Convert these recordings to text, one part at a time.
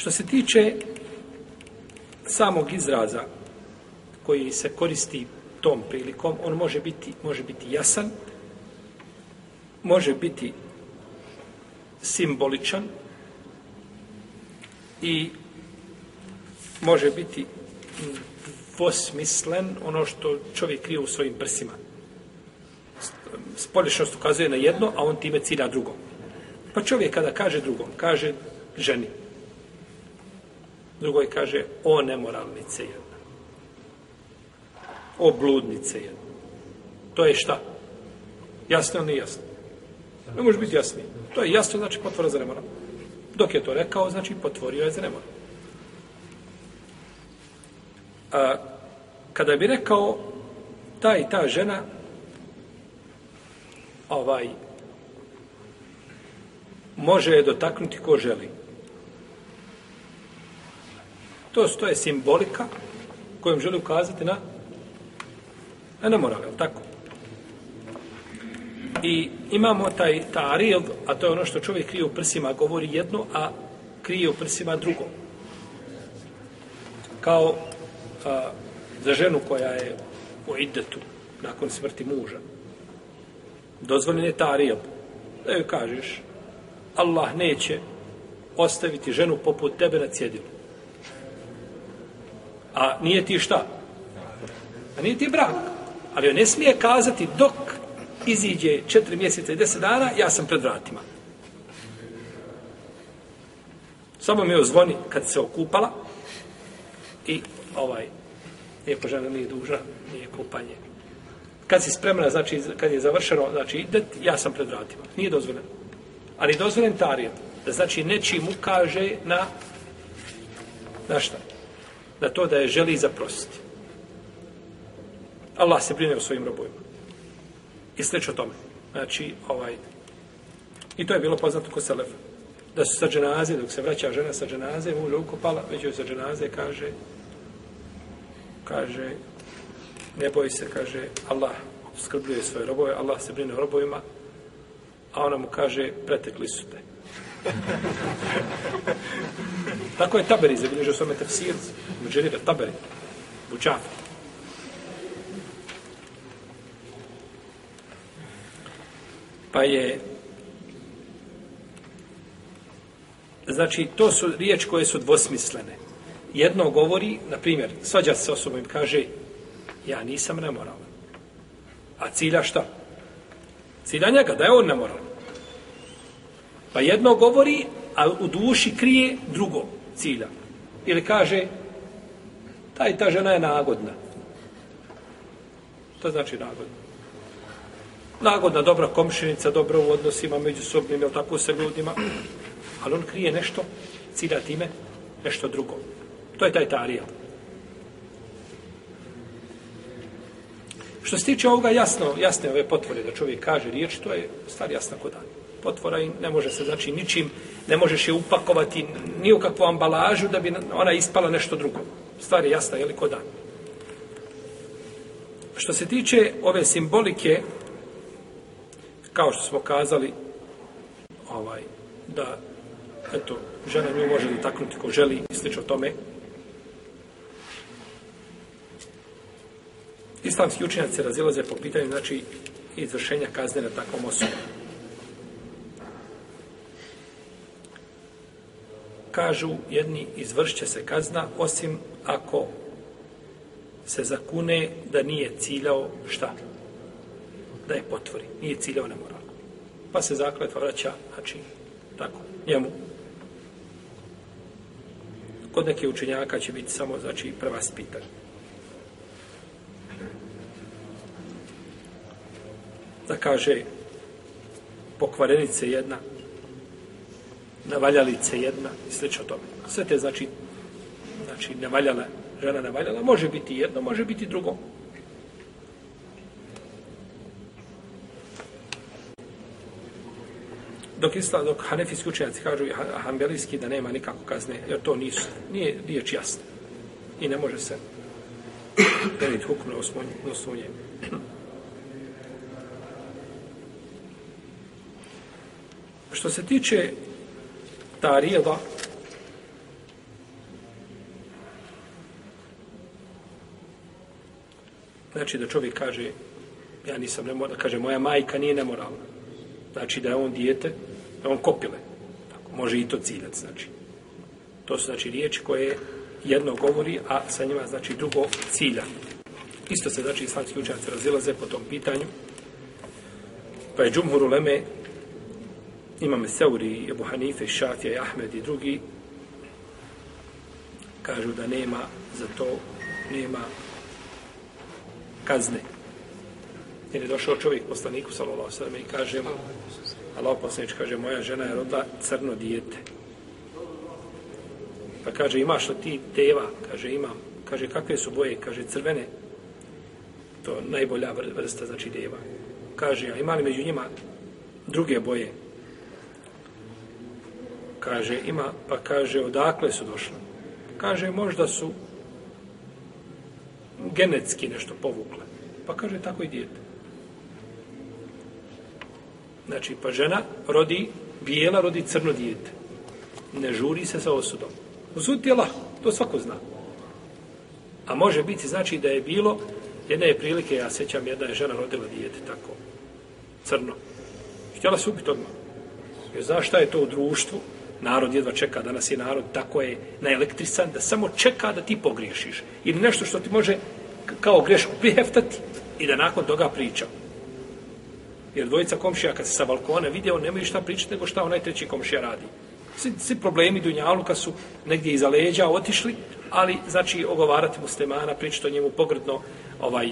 Što se tiče samog izraza koji se koristi tom prilikom, on može biti, može biti jasan, može biti simboličan i može biti dvosmislen ono što čovjek krije u svojim prsima. Spolješnost ukazuje na jedno, a on time cilja drugom. Pa čovjek kada kaže drugom, kaže ženi, Drugoj kaže, o nemoralnice jedna. O bludnice jedna. To je šta? Jasno ili nejasno? Ne može biti jasnije. To je jasno, znači potvora za nemoral. Dok je to rekao, znači potvorio je za nemoral. A, kada bi rekao ta i ta žena ovaj može je dotaknuti ko želi. To, to je simbolika kojom želi ukazati na na nemoral, tako? I imamo taj tarijel, a to je ono što čovjek krije u prsima, govori jedno, a krije u prsima drugo. Kao a, za ženu koja je u idetu nakon smrti muža. Dozvoljen je tarijel. Da joj kažeš, Allah neće ostaviti ženu poput tebe na cjedilu a nije ti šta? A nije ti brak. Ali on ne smije kazati dok iziđe četiri mjeseca i deset dana, ja sam pred vratima. Samo mi je ozvoni kad se okupala i ovaj, nije požena, nije duža, nije kupanje. Kad si spremna, znači, kad je završeno, znači, ide, ja sam pred vratima. Nije dozvoljen. Ali dozvoljen tarijem. Znači, nečim ukaže na, na šta? Na na to da je želi zaprositi. Allah se brine o svojim robojima. I sreć o tome. Znači, ovaj, i to je bilo poznato kod Selefa. Da su sa dženaze, dok se vraća žena sa dženaze, mu ljuku pala, već joj sa dženaze kaže, kaže, ne boj se, kaže, Allah skrbljuje svoje robove, Allah se brine o robojima, a ona mu kaže, pretekli su te. Tako je Taberi zabilježio svoj metafsir, Muđerira Taberi, Bučaf. Pa je... Znači, to su riječ koje su dvosmislene. Jedno govori, na primjer, svađa se osobom i kaže, ja nisam nemoralan. A cilja šta? Cilja njega, da je on nemoralan. Pa jedno govori, a u duši krije drugo cilja. Ili kaže, taj ta žena je nagodna. To znači nagodna. Nagodna, dobra komšinica, dobro u odnosima međusobnim, jel tako se ljudima. Ali on krije nešto, cilja time, nešto drugo. To je taj tarijel. Što se tiče ovoga jasno, jasne ove potvore da čovjek kaže riječ, to je stvar jasna kod dana potvora i ne može se znači ničim, ne možeš je upakovati ni u kakvu ambalažu da bi ona ispala nešto drugo. Stvar je jasna, je li ko da? Što se tiče ove simbolike, kao što smo kazali, ovaj, da eto, žena nju može dotaknuti ko želi i slično tome, Islamski učenjaci razilaze po pitanju znači izvršenja kazne na takvom osobu. kažu jedni izvršće se kazna osim ako se zakune da nije ciljao šta? Da je potvori. Nije ciljao na moral. Pa se zakletva vraća, znači, tako, njemu. Kod neke učenjaka će biti samo, znači, prva spitanja. Da kaže, pokvarenica jedna, navaljalice jedna i slično tome. Sve te znači, znači navaljala, žena navaljala, može biti jedno, može biti drugo. Dok, isla, dok hanefijski učenjaci kažu i hanbelijski da nema nikako kazne, jer to nisu, nije riječ jasna. I ne može se deliti hukm na osnovu njega. Što se tiče ta rijeda znači da čovjek kaže ja nisam nemoralna, kaže moja majka nije nemoralna znači da je on dijete da on kopile Tako, može i to ciljac znači to su znači riječi koje jedno govori a sa njima znači drugo cilja isto se znači islamski učenci razilaze po tom pitanju pa je džumhur uleme imam Seuri, Ebu Hanife, Šafija i Ahmed i drugi kažu da nema za to nema kazne. Jer je došao čovjek poslaniku sallallahu alejhi ve i kaže mu Allah poslanik kaže moja žena je rodila crno dijete. Pa kaže imaš li ti teva? Kaže imam. Kaže kakve su boje? Kaže crvene. To najbolja vrsta znači deva. Kaže a ima li među njima druge boje? kaže ima, pa kaže odakle su došli. Kaže možda su genetski nešto povukle. Pa kaže tako i dijete. Znači, pa žena rodi, bijela rodi crno dijete. Ne žuri se sa osudom. Osud je lahko, to svako zna. A može biti, znači, da je bilo, jedna je prilike, ja sećam, jedna je žena rodila dijete tako, crno. Htjela se ubiti odmah. Jer zna šta je to u društvu, narod jedva čeka, danas je narod tako je naelektrisan, da samo čeka da ti pogriješiš. Ili nešto što ti može kao grešku priheftati i da nakon toga priča. Jer dvojica komšija kad se sa balkona vidio, nemaju šta pričati nego šta onaj treći komšija radi. Svi, svi problemi Dunjaluka su negdje iza leđa otišli, ali znači ogovarati muslimana, pričati o njemu pogrdno ovaj,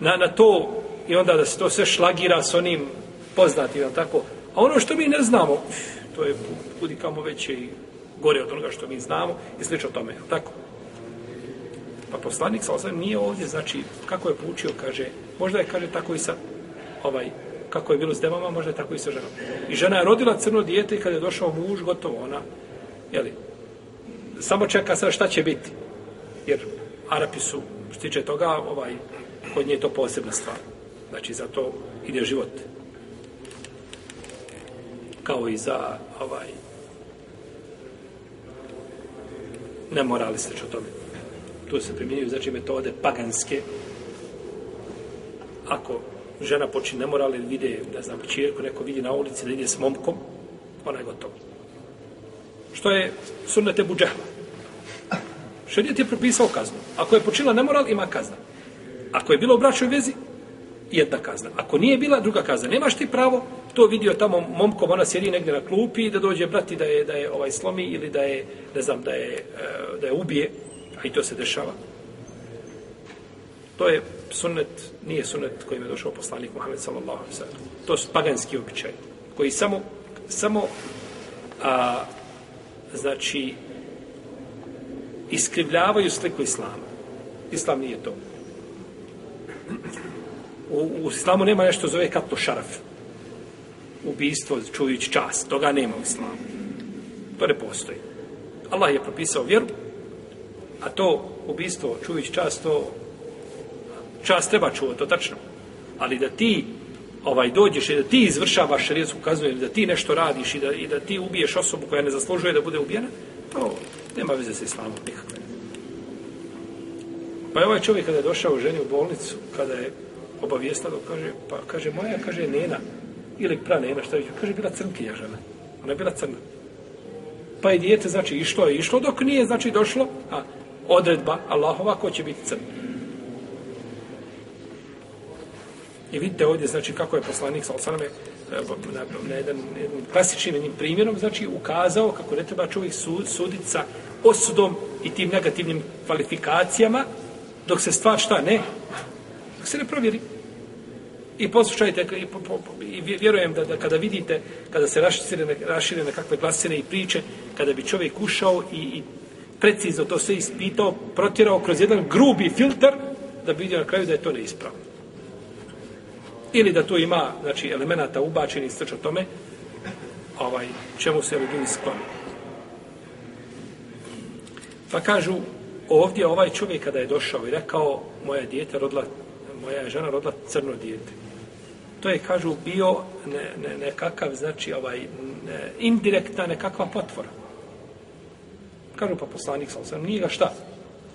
na, na to i onda da se to sve šlagira s onim poznatim, tako, A ono što mi ne znamo, to je budi kamo veće i gore od onoga što mi znamo, i slično tome, tako? Pa poslanik sa osam nije ovdje, znači, kako je poučio, kaže, možda je, kaže, tako i sa, ovaj, kako je bilo s devama, možda je tako i sa ženom. I žena je rodila crno dijete i kada je došao muž, gotovo ona, jeli, samo čeka sada šta će biti. Jer Arapi su, što tiče toga, ovaj, kod nje je to posebna stvar. Znači, zato ide život. Život kao i za ovaj ne morali se što tome tu se primjenjuju znači metode paganske ako žena počne ne morali vide da znam čirku neko vidi na ulici da ide s momkom ona je gotova što je sunnete buđa šedjet je propisao kaznu ako je počela ne moral ima kazna ako je bilo u bračnoj vezi jedna kazna ako nije bila druga kazna nemaš ti pravo to vidio tamo momkom, ona sjedi negdje na klupi i da dođe brati da je, da je ovaj slomi ili da je, ne znam, da je, eh, da je ubije, a i to se dešava. To je sunnet, nije sunnet kojim je došao poslanik Muhammed sallallahu alaihi sallam. To su paganski običaj, koji samo, samo a, znači, iskrivljavaju sliku islama. Islam nije to. U, u islamu nema nešto zove kato šaraf. šaraf ubistvo čujući čast. Toga nema u islamu. To ne postoji. Allah je propisao vjeru, a to ubistvo čujući čast, to čast treba čuo, to tačno. Ali da ti ovaj dođeš i da ti izvršavaš šerijsku kaznu ili da ti nešto radiš i da, i da ti ubiješ osobu koja ne zaslužuje da bude ubijena, to nema veze sa islamom nikakve. Pa je ovaj čovjek kada je došao ženi u bolnicu, kada je obavijestalo, kaže, pa kaže, moja, kaže, nena, ili prane, ima šta vidjeti. Kaže, bila crnkinja žena. Ona je bila crna. Pa je dijete, znači, išlo je išlo, dok nije, znači, došlo, a odredba Allahova, ko će biti crn. I vidite ovdje, znači, kako je poslanik Salosaname, na, na jedan, jedan klasičnim jednim primjerom, znači, ukazao kako ne treba čovjek sud, suditi sa osudom i tim negativnim kvalifikacijama, dok se stvar šta ne, dok se ne provjeri. I poslušajte, i, po, po, i vjerujem da, da kada vidite, kada se raširene, raširene kakve glasine i priče, kada bi čovjek ušao i, i precizno to sve ispitao, protjerao kroz jedan grubi filter, da bi vidio na kraju da je to neispravo. Ili da to ima, znači, elemenata ubačeni i o tome, ovaj, čemu se ovi ljudi sklonili. Pa kažu, ovdje ovaj čovjek kada je došao i rekao, moja dijete rodila, moja žena rodila crno dijete to je, kažu, bio ne, ne, nekakav, znači, ovaj, ne, indirektna nekakva potvora. Kažu pa poslanik, sam sam, nije ga šta?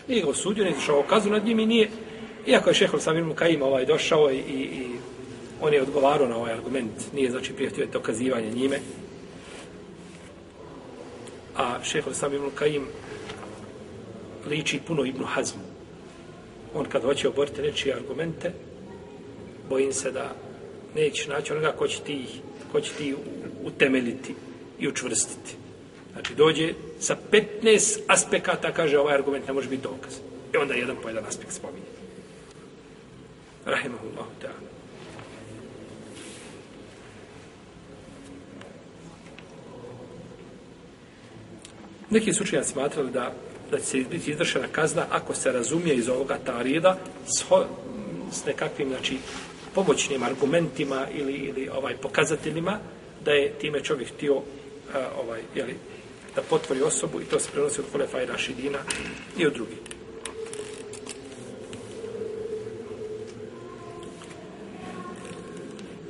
Nije ga osudio, nije zašao okazu nad njim i nije. Iako je šehol sam imam kaima ovaj, došao i, i, i on je odgovarao na ovaj argument. Nije, znači, prijatio je to kazivanje njime. A šehol sam imam kaim liči puno Ibnu Hazmu. On kad hoće oboriti reći argumente, bojim se da nećeš naći onoga ko će ti, ko će ti utemeljiti i učvrstiti. Znači, dođe sa 15 aspekata, kaže, ovaj argument ne može biti dokaz. I onda jedan po jedan aspekt spominje. Rahimahullahu ta'ala. Neki slučajac smatrali da, da će se biti izvršena kazna ako se razumije iz ovoga ta rida s, ho, s nekakvim, znači, pomoćnim argumentima ili, ili ovaj pokazateljima da je time čovjek htio ovaj, jeli, da potvori osobu i to se prenosi od Hulefa i Rašidina i od drugih.